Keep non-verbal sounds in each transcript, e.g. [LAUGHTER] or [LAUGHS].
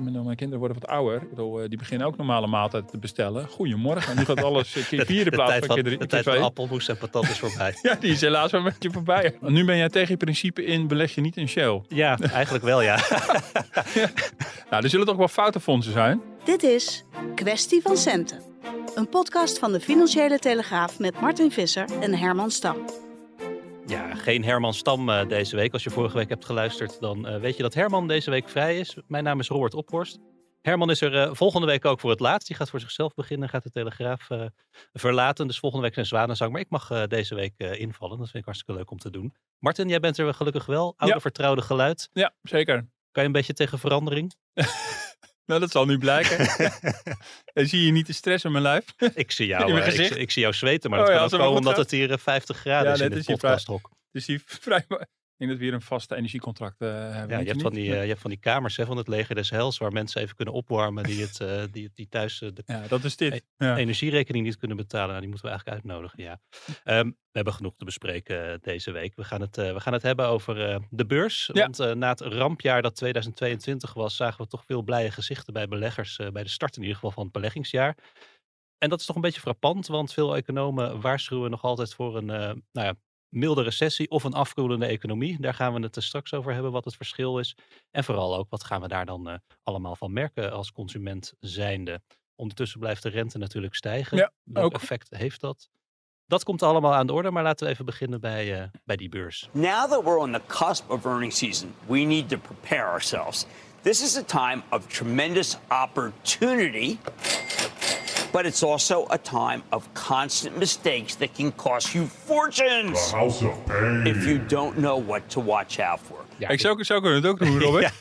Mijn mijn kinderen worden wat ouder. Ik bedoel, eh, die beginnen ook normale maaltijd te bestellen. Goedemorgen. Nu gaat alles eh, keer vier in de plaats tijd van van, keer drie. de tijd van appelmoes en patat is voorbij. [LAUGHS] Ja, die is helaas wel een beetje voorbij. Nu ben jij tegen je principe in beleg je niet in Shell. Ja, eigenlijk wel [LAUGHS] ja. Nou, er zullen toch wel foute fondsen zijn. Dit is Kwestie van Centen. Een podcast van de Financiële Telegraaf met Martin Visser en Herman Stam. Geen Herman Stam eh, deze week. Als je vorige week hebt geluisterd, dan eh, weet je dat Herman deze week vrij is. Mijn naam is Robert Ophorst. Herman is er eh, volgende week ook voor het laatst. Die gaat voor zichzelf beginnen, gaat de Telegraaf verlaten. Dus volgende week zijn Zwanenzang. Maar ik mag deze week invallen. Dat vind ik hartstikke leuk om te doen. Martin, jij bent er gelukkig wel. Oude Ja. vertrouwde geluid. Ja, zeker. Kan je een beetje tegen verandering? [LAUGHS] Nou, dat zal nu blijken. [LAUGHS] en zie je niet de stress in mijn lijf? Ik zie [LAUGHS] jou, ik, zie- ik zie jou zweten, maar Oh dat ja, kan ook komen omdat het hier eh, 50 graden Ja, is in dit podcasthok. Dus die [LAUGHS] vrij... Ik denk dat we hier een vaste energiecontract eh, hebben. Ja, je hebt, van die, eh, je hebt van die kamers hè, van het leger des hels waar mensen even kunnen opwarmen die, het, eh, die, die thuis de Ja, dat is dit. Ja. energierekening niet kunnen betalen. Nou, die moeten we eigenlijk uitnodigen, ja. Ehm, we hebben genoeg te bespreken deze week. We gaan het, we gaan het hebben over de beurs. Ja. Want na het rampjaar dat 2022 was, zagen we toch veel blije gezichten bij beleggers. bij de start in ieder geval van het beleggingsjaar. En dat is toch een beetje frappant, want veel economen waarschuwen nog altijd voor een nou ja, milde recessie of een afkoelende economie. Daar gaan we het er straks over hebben, wat het verschil is. En vooral ook, wat gaan we daar dan eh, allemaal van merken als consument zijnde. Ondertussen blijft de rente natuurlijk stijgen. Ja, Welk ook. effect heeft dat? Dat komt allemaal aan de orde, maar laten we even beginnen bij, eh, bij die beurs. Now that we're on the cusp of earnings season, we need to prepare ourselves. This is a time of tremendous opportunity, but it's also a time of constant mistakes that can cost you fortunes House of Pain. if you don't know what to watch out for. ik zou, zou kunnen het ook doen, Robert. [LAUGHS]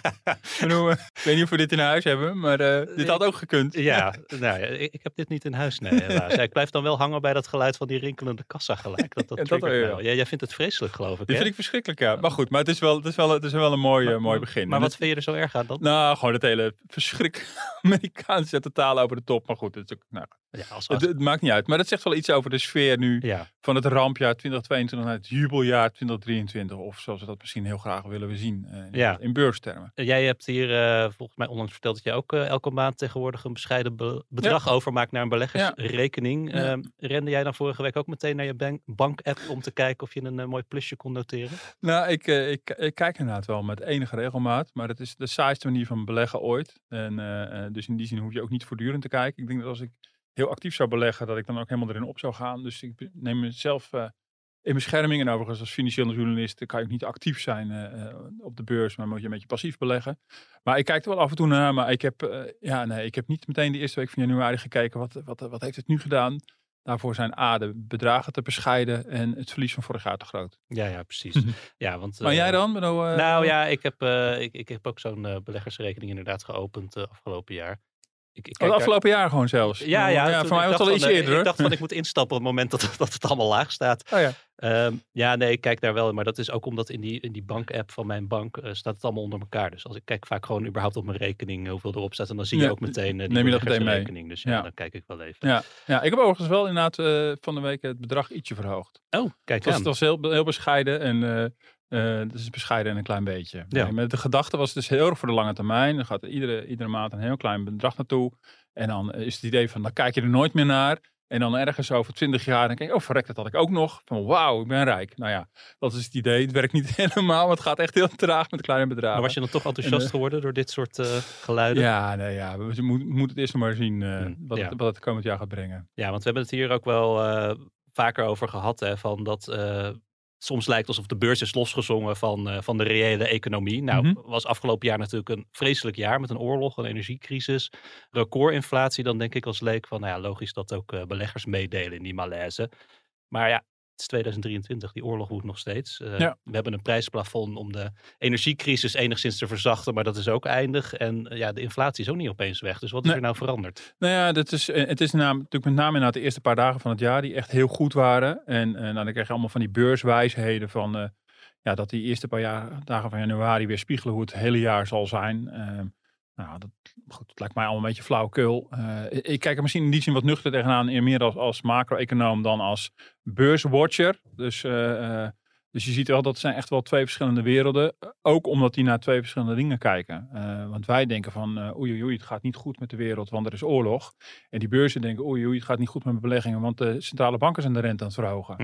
Ik bedoel, eh, ik weet niet of we dit in huis hebben, maar eh, dit had ook gekund. Ja, nou ja, ik, ik heb dit niet in huis, nee, helaas. Ja, ik blijf dan wel hangen bij dat geluid van die rinkelende kassa gelijk. Dat, dat, Ja, wel, ja. Ja, jij vindt het vreselijk, geloof ik, Dit hè? vind ik verschrikkelijk, ja. Maar goed, maar het is wel, het is wel, het is wel een mooi, eh, mooi begin. Maar wat vind je er zo erg aan dan? Nou, gewoon het hele verschrik [LAUGHS] Amerikaanse totaal over de top. Maar goed, het, is ook, nou, Ja, als, het, als- het maakt niet uit. Maar dat zegt wel iets over de sfeer nu ja. van het rampjaar 2022 naar het jubeljaar 2023. Of zoals we dat misschien heel graag willen zien eh, Ja. in beurstermen. Jij hebt hier eh, volgens mij onlangs verteld dat je ook eh, elke maand tegenwoordig een bescheiden be- bedrag overmaakt naar een beleggersrekening. Ja. Ehm, rende jij dan vorige week ook meteen naar je bank- bank-app om te kijken of je een eh, mooi plusje kon noteren? Nou, ik, eh, ik, ik kijk inderdaad wel met enige regelmaat. Maar het is de saaiste manier van beleggen ooit. En eh, eh, dus in die zin hoef je ook niet voortdurend te kijken. Ik denk dat als ik heel actief zou beleggen, dat ik dan ook helemaal erin op zou gaan. Dus ik neem mezelf eh, in bescherming. En overigens als financiële journalist kan je ook niet actief zijn eh, eh, op de beurs. Maar moet je een beetje passief beleggen. Maar ik kijk er wel af en toe naar. Maar ik heb, ja, nee, ik heb niet meteen de eerste week van januari gekeken. Wat, wat, wat heeft het nu gedaan? Daarvoor zijn A, de bedragen te bescheiden en het verlies van vorig jaar te groot. Ja, ja, precies. ja, want, Maar jij dan? Nou ja, ik heb, ik, ik heb ook zo'n beleggersrekening inderdaad geopend afgelopen jaar. Ik, ik Oh, het afgelopen jaar gewoon zelfs. Ja, ja, voor mij was het al van, iets eh, eerder. Ik dacht van, ik moet instappen op het moment dat, dat het allemaal laag staat. Oh ja. Ehm, ja, nee, ik kijk daar wel. Maar dat is ook omdat in die, in die bank-app van mijn bank eh, staat het allemaal onder elkaar. Dus als ik kijk vaak gewoon überhaupt op mijn rekening eh, hoeveel erop staat. En dan zie je Ja, ook meteen die neem je dat meteen mee. rekening. Dus ja, Ja. dan kijk ik wel even. Ja. ja, ik heb overigens wel inderdaad eh, van de week het bedrag ietsje verhoogd. Oh, kijk Het was, aan. het was heel, heel bescheiden en het is bescheiden en een klein beetje. Ja. Nee, de gedachte was dus heel erg voor de lange termijn. Er gaat iedere, iedere maand een heel klein bedrag naartoe. En dan is het idee van, dan kijk je er nooit meer naar. En dan ergens over twintig jaar denk ik, oh verrek, dat had ik ook nog. Van wauw, ik ben rijk. Nou ja, dat is het idee. Het werkt niet [LAUGHS] helemaal, het gaat echt heel traag met kleine bedragen. Maar was je dan toch enthousiast eh, geworden door dit soort eh, geluiden? Ja, nee, ja, we moeten, moeten het eerst nog maar zien Hmm, wat, ja. het, wat het komend jaar gaat brengen. Ja, want we hebben het hier ook wel vaker over gehad. Hè, van dat soms lijkt alsof de beurs is losgezongen van, eh, van de reële economie. Nou, Mhm. was afgelopen jaar natuurlijk een vreselijk jaar met een oorlog, een energiecrisis, recordinflatie. Dan denk ik als leek van, nou ja, logisch dat ook eh, beleggers meedelen in die malaise. Maar ja, is 2023, die oorlog woedt nog steeds. Eh, Ja. We hebben een prijsplafond om de energiecrisis enigszins te verzachten, maar dat is ook eindig. En eh, ja, de inflatie is ook niet opeens weg. Dus wat is Nee. er nou veranderd? Nou ja, dat is, eh, het is natuurlijk met name inderdaad de eerste paar dagen van het jaar die echt heel goed waren. En nou, dan krijg je allemaal van die beurswijsheden van ja, dat die eerste paar jaar, dagen van januari weer spiegelen hoe het hele jaar zal zijn. Nou, dat, goed, dat lijkt mij allemaal een beetje flauwkul. Eh, ik- kijk er misschien in die zin wat nuchter tegenaan, eer meer als, als macro-econoom dan als beurswatcher. Dus, eh, eh, dus je ziet wel dat zijn echt wel twee verschillende werelden. Ook omdat die naar twee verschillende dingen kijken. Want wij denken van oei oei het gaat niet goed met de wereld, want er is oorlog. En die beurzen denken oei oei, het gaat niet goed met mijn beleggingen, want de centrale banken zijn de rente aan het verhogen.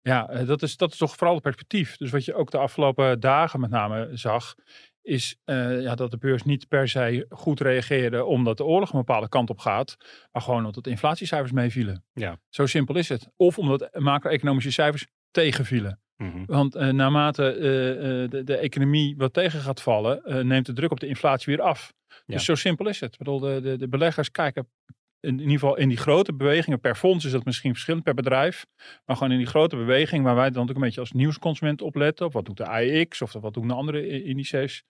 Ja, eh, dat is, dat is toch vooral het perspectief. Dus wat je ook de afgelopen dagen met name zag, is eh, ja, dat de beurs niet per se goed reageerde omdat de oorlog een bepaalde kant op gaat, maar gewoon omdat de inflatiecijfers meevielen. Ja. Zo simpel is het. Of omdat macro-economische cijfers tegenvielen. Mhm. Want eh, naarmate eh, de, de economie wat tegen gaat vallen, neemt de druk op de inflatie weer af. Ja. Dus zo simpel is het. Ik bedoel, de, de, de beleggers kijken in, in ieder geval in die grote bewegingen. Per fonds is dat misschien verschillend per bedrijf. Maar gewoon in die grote beweging waar wij dan ook een beetje als nieuwsconsument op letten. Of wat doet de AEX of wat doen de andere indices.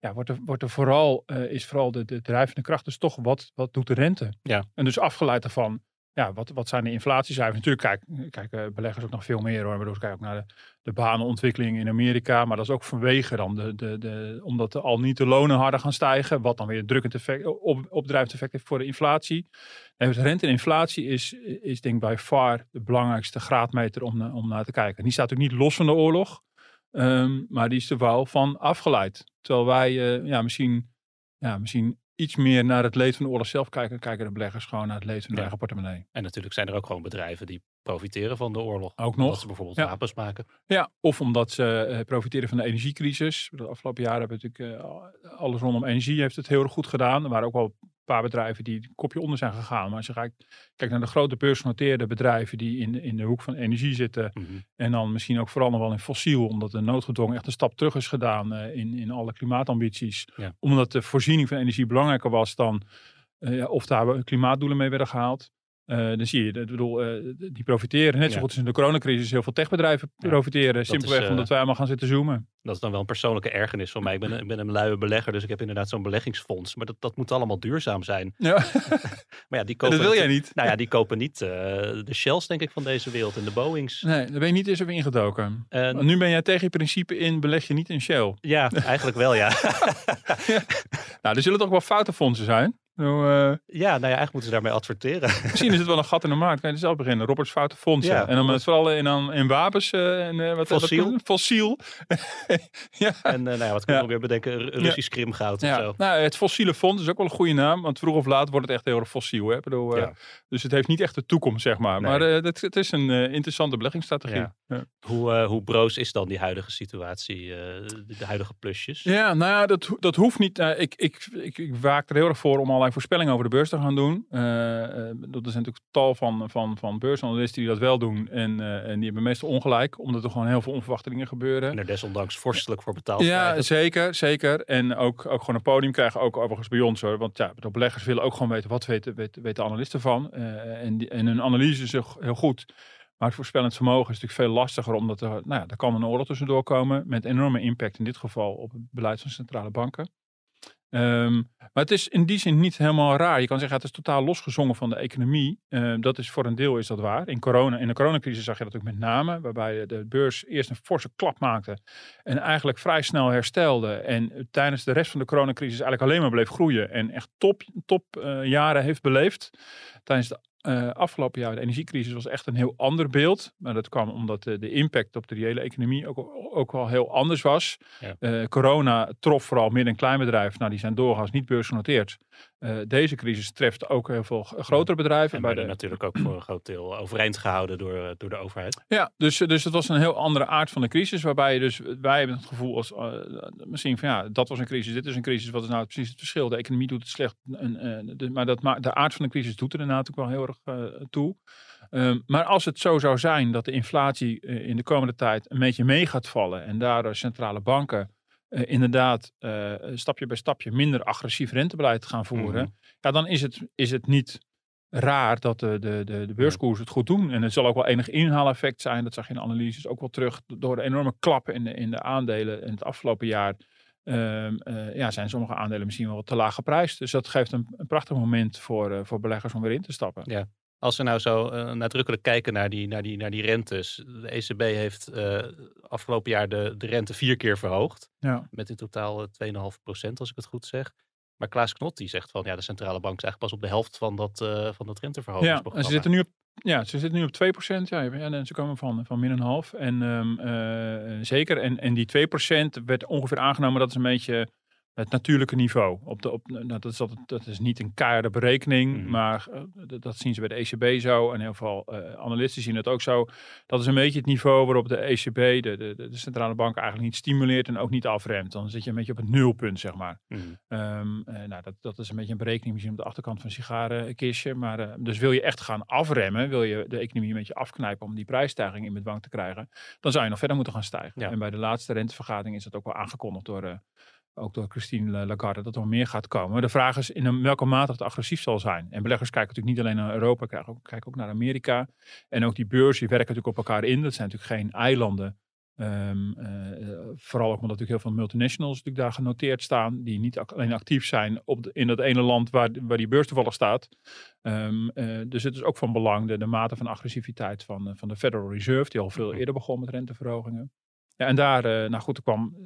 Ja, wordt er, wordt er vooral, eh, is vooral de, de drijvende kracht dus toch wat, wat doet de rente. Ja. En dus afgeleid daarvan, ja, wat, wat zijn de inflatiecijfers? Natuurlijk kijk, kijken beleggers ook nog veel meer hoor. Ik kijken ook naar de, de banenontwikkeling in Amerika. Maar dat is ook vanwege dan, de, de, de, omdat de, al niet de lonen harder gaan stijgen. Wat dan weer een drukkend effect, op, opdrijvend effect heeft voor de inflatie. Nee, dus rente en inflatie is, is denk ik bij far de belangrijkste graadmeter om, om naar te kijken. Die staat natuurlijk niet los van de oorlog. ehm, maar die is er wel van afgeleid. Terwijl wij eh, ja, misschien, ja, misschien iets meer naar het leed van de oorlog zelf kijken. Kijken de beleggers gewoon naar het leed van hun Ja. eigen portemonnee. En natuurlijk zijn er ook gewoon bedrijven die profiteren van de oorlog. Ook Omdat nog. ze bijvoorbeeld Ja. wapens maken. Ja, of omdat ze eh, profiteren van de energiecrisis. De afgelopen jaren hebben we natuurlijk eh, alles rondom energie heeft het heel erg goed gedaan. Er waren ook wel paar bedrijven die een kopje onder zijn gegaan. Maar als je kijkt, kijkt naar de grote beursgenoteerde bedrijven die in, in de hoek van energie zitten. Mhm. En dan misschien ook vooral nog wel in fossiel, omdat de noodgedwongen echt een stap terug is gedaan eh, in, in alle klimaatambities. Ja. Omdat de voorziening van energie belangrijker was dan eh, of daar klimaatdoelen mee werden gehaald. Eh, dan zie je, ik bedoel, eh, die profiteren. Net zo Ja. goed als in de coronacrisis heel veel techbedrijven Ja, profiteren. Simpelweg eh, omdat wij allemaal gaan zitten zoomen. Dat is dan wel een persoonlijke ergernis van mij. Ik ben, ik ben een luie belegger, dus ik heb inderdaad zo'n beleggingsfonds. Maar dat, dat moet allemaal duurzaam zijn. [LAUGHS] Ja, [LAUGHS] Maar ja, die kopen dat wil jij niet. Nou ja, die kopen niet de Shells, denk ik, van deze wereld en de Boeings. Nee, daar ben je niet eens over ingedoken. En- nu ben jij tegen je principe in, beleg je niet in Shell. Ja, eigenlijk wel, ja. [LAUGHS] Nou, er zullen toch wel foute fondsen zijn. Nou, eh, ja, nou ja, eigenlijk moeten ze daarmee adverteren. [LAUGHS] Misschien is het wel een gat in de markt. Kan je er zelf beginnen. Roberts Foute Fondsen. Ja, en dan met vooral in, dan in wapens. eh, en, eh, wat, Fossiel. Wat, fossiel. [LAUGHS] ja. En eh, nou ja, wat kun je Ja. nog weer bedenken? Ru- Russisch krimgoud of Ja. zo. Nou, het fossiele fonds is ook wel een goede naam. Want vroeg of laat wordt het echt heel erg fossiel. Hè? Ik bedoel, Ja. Dus het heeft niet echt de toekomst, zeg maar. Nee. Maar eh, het, het is een eh, interessante beleggingsstrategie. Ja. Ja. Hoe, eh, hoe broos is dan die huidige situatie, eh, de, huidige plusjes? Ja, nou ja, dat, dat hoeft niet. Eh, ik, ik, ik, ik waak er heel erg voor om allerlei voorspellingen over de beurs te gaan doen. Eh, eh, dat is natuurlijk tal van, van, van beursanalisten die dat wel doen. En, eh, en die hebben meestal ongelijk, omdat er gewoon heel veel onverwachte dingen gebeuren. En er desondanks vorstelijk voor betaald Ja, krijgen. zeker, zeker. En ook, ook gewoon een podium krijgen, ook overigens bij ons hoor. Want ja, de beleggers willen ook gewoon weten, wat weten, weten, weten de analisten van. Eh, en, die, en hun analyse is heel, heel goed. Maar het voorspellend vermogen is natuurlijk veel lastiger, omdat er, nou ja, er kan een oorlog tussendoor komen. Met enorme impact in dit geval op het beleid van centrale banken. Ehm, maar het is in die zin niet helemaal raar. Je kan zeggen, het is totaal losgezongen van de economie. Ehm, dat is voor een deel is dat waar. In, corona, in de coronacrisis zag je dat ook met name. Waarbij de beurs eerst een forse klap maakte. En eigenlijk vrij snel herstelde. En tijdens de rest van de coronacrisis eigenlijk alleen maar bleef groeien. En echt top, top eh, jaren heeft beleefd. Tijdens de eh, afgelopen jaar, de energiecrisis, was echt een heel ander beeld. Maar dat kwam omdat de, de impact op de reële economie ook, ook wel heel anders was. Ja. Eh, corona trof vooral midden- en kleinbedrijven. Nou, die zijn doorgaans niet beursgenoteerd. Eh, deze crisis treft ook heel veel grotere bedrijven. En bij werden de, natuurlijk ook voor een groot deel overeind gehouden door, eh, door de overheid. Ja, dus, dus het was een heel andere aard van de crisis. Waarbij je dus, wij hebben het gevoel als, eh, misschien van ja, dat was een crisis, dit is een crisis. Wat is nou precies het verschil? De economie doet het slecht. En, eh, de, maar dat, ma- de aard van de crisis doet er inderdaad ook wel heel erg eh, toe. Ehm, maar als het zo zou zijn dat de inflatie eh, in de komende tijd een beetje mee gaat vallen. En daardoor centrale banken eh, inderdaad eh, stapje bij stapje minder agressief rentebeleid gaan voeren. Mhm. Ja, dan is het, is het niet raar dat de, de, de, de beurskoersen het goed doen. En het zal ook wel enig inhaaleffect zijn. Dat zag je in analyses ook wel terug. Door de enorme klappen in de, in de aandelen in het afgelopen jaar. ehm, eh, ja, zijn sommige aandelen misschien wel te laag geprijsd. Dus dat geeft een, een prachtig moment voor, voor beleggers om weer in te stappen. Ja. Als we nou zo eh, nadrukkelijk kijken naar die, naar die, naar die rentes. De ECB heeft eh, afgelopen jaar de, de rente vier keer verhoogd. Ja. Met in totaal eh, 2,5 procent, als ik het goed zeg. Maar Klaas Knot die zegt van ja, de centrale bank is eigenlijk pas op de helft van dat, eh van dat Ja, renteverhogingsprogramma. en ze zitten nu op, ja, ze zitten nu op 2%. Ja, ja, en ze komen van, van min een half. En ehm, eh, zeker. En, en die 2% werd ongeveer aangenomen. Dat is een beetje het natuurlijke niveau. Op de, op, nou, dat, is dat is niet een keiharde berekening. Mhm. Maar eh, dat, dat zien ze bij de ECB zo. En heel veel eh, analisten zien het ook zo. Dat is een beetje het niveau waarop de ECB, de, de, de centrale bank, eigenlijk niet stimuleert en ook niet afremt. Dan zit je een beetje op het nulpunt, zeg maar. Mhm. Ehm, eh, nou, dat, dat is een beetje een berekening misschien op de achterkant van een sigarenkistje. Maar dus wil je echt gaan afremmen, wil je de economie een beetje afknijpen om die prijsstijging in bedwang te krijgen, dan zou je nog verder moeten gaan stijgen. Ja. En bij de laatste rentevergadering is dat ook wel aangekondigd door, ook door Christine Lagarde, dat er meer gaat komen. De vraag is in welke mate het agressief zal zijn. En beleggers kijken natuurlijk niet alleen naar Europa, kijken ook, kijken ook naar Amerika. En ook die beurs, die werken natuurlijk op elkaar in. Dat zijn natuurlijk geen eilanden. Ehm, eh, vooral ook omdat natuurlijk heel veel multinationals natuurlijk daar genoteerd staan. Die niet alleen actief zijn op de- in dat ene land waar, waar die beurs toevallig staat. Ehm, eh, dus het is ook van belang de, de mate van agressiviteit van, eh, van de Federal Reserve. Die al veel Mhm. eerder begon met renteverhogingen. Ja, en daar, nou goed, er kwam,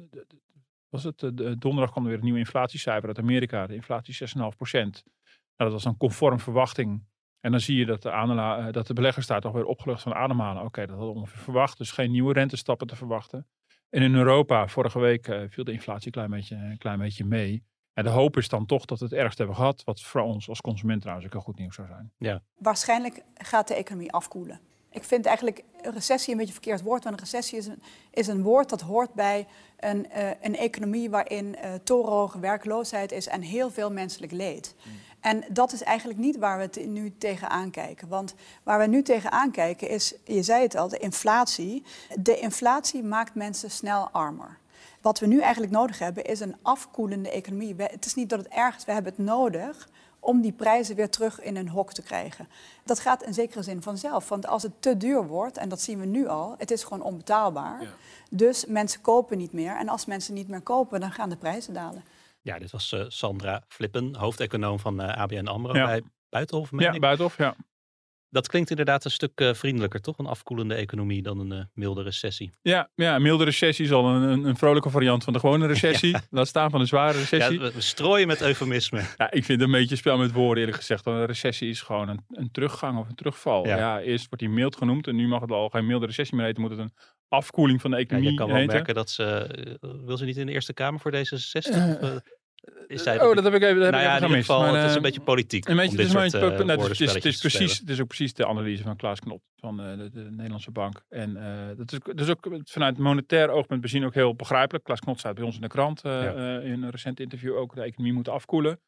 was het, eh, de- donderdag kwam er weer een nieuw inflatiecijfer uit Amerika. De inflatie 6,5 procent. Nou, dat was dan conform verwachting. En dan zie je dat de, aandela- eh, dat de beleggers daar toch weer opgelucht van ademhalen. Oké, dat hadden we ongeveer verwacht. Dus geen nieuwe rentestappen te verwachten. En in Europa, vorige week, eh, viel de inflatie een klein beetje, een klein beetje mee. En de hoop is dan toch dat we het ergst hebben gehad. Wat voor ons als consument trouwens ook heel goed nieuws zou zijn. waarschijnlijk gaat de economie afkoelen. Ik vind eigenlijk een recessie een beetje een verkeerd woord. Want een recessie is een, is een woord dat hoort bij een, eh, een economie waarin eh torenhoge werkloosheid is en heel veel menselijk leed. En dat is eigenlijk niet waar we te- nu tegenaan kijken. Want waar we nu tegenaan kijken is, je zei het al, de inflatie. De inflatie maakt mensen snel armer. Wat we nu eigenlijk nodig hebben is een afkoelende economie. We- het is niet dat het erg is, we hebben het nodig om die prijzen weer terug in een hok te krijgen. Dat gaat in zekere zin vanzelf. Want als het te duur wordt, en dat zien we nu al, het is gewoon onbetaalbaar. Dus mensen kopen niet meer. En als mensen niet meer kopen, dan gaan de prijzen dalen. Ja, dit was eh, Sandra Flippen, hoofdeconoom van eh, ABN AMRO Ja. bij Buitenhof. Ja, ik. buitenhof, ja. Dat klinkt inderdaad een stuk eh, vriendelijker, toch? Een afkoelende economie dan een eh, milde recessie. Ja, ja, een milde recessie is al een, een, een vrolijke variant van de gewone recessie. [LAUGHS] Laat staan van een zware Ja, recessie. we, we strooien met eufemisme. [LAUGHS] Ja, ik vind het een beetje spel met woorden eerlijk gezegd. Want een recessie is gewoon een, een teruggang of een terugval. Ja. Ja. eerst wordt die mild genoemd en nu mag het al geen milde recessie meer heten. Moet het een afkoeling van de Ja, economie je kan wel heten. merken dat ze... eh, wil ze niet in de Eerste Kamer voor D66? Eh, Of, eh, is zij oh, dat heb ik even, dat heb nou ik ja, even in ieder geval, maar, het is een beetje politiek Een beetje, om het, dit is soort nou, het, is, het, precies, het is ook precies de analyse van Klaas Knot van eh, de, de Nederlandse Bank. En eh, dat is, dat is ook vanuit monetair oogpunt bezien ook heel begrijpelijk. Klaas Knot staat bij ons in de krant eh, Ja. in een recent interview ook. De economie moet afkoelen.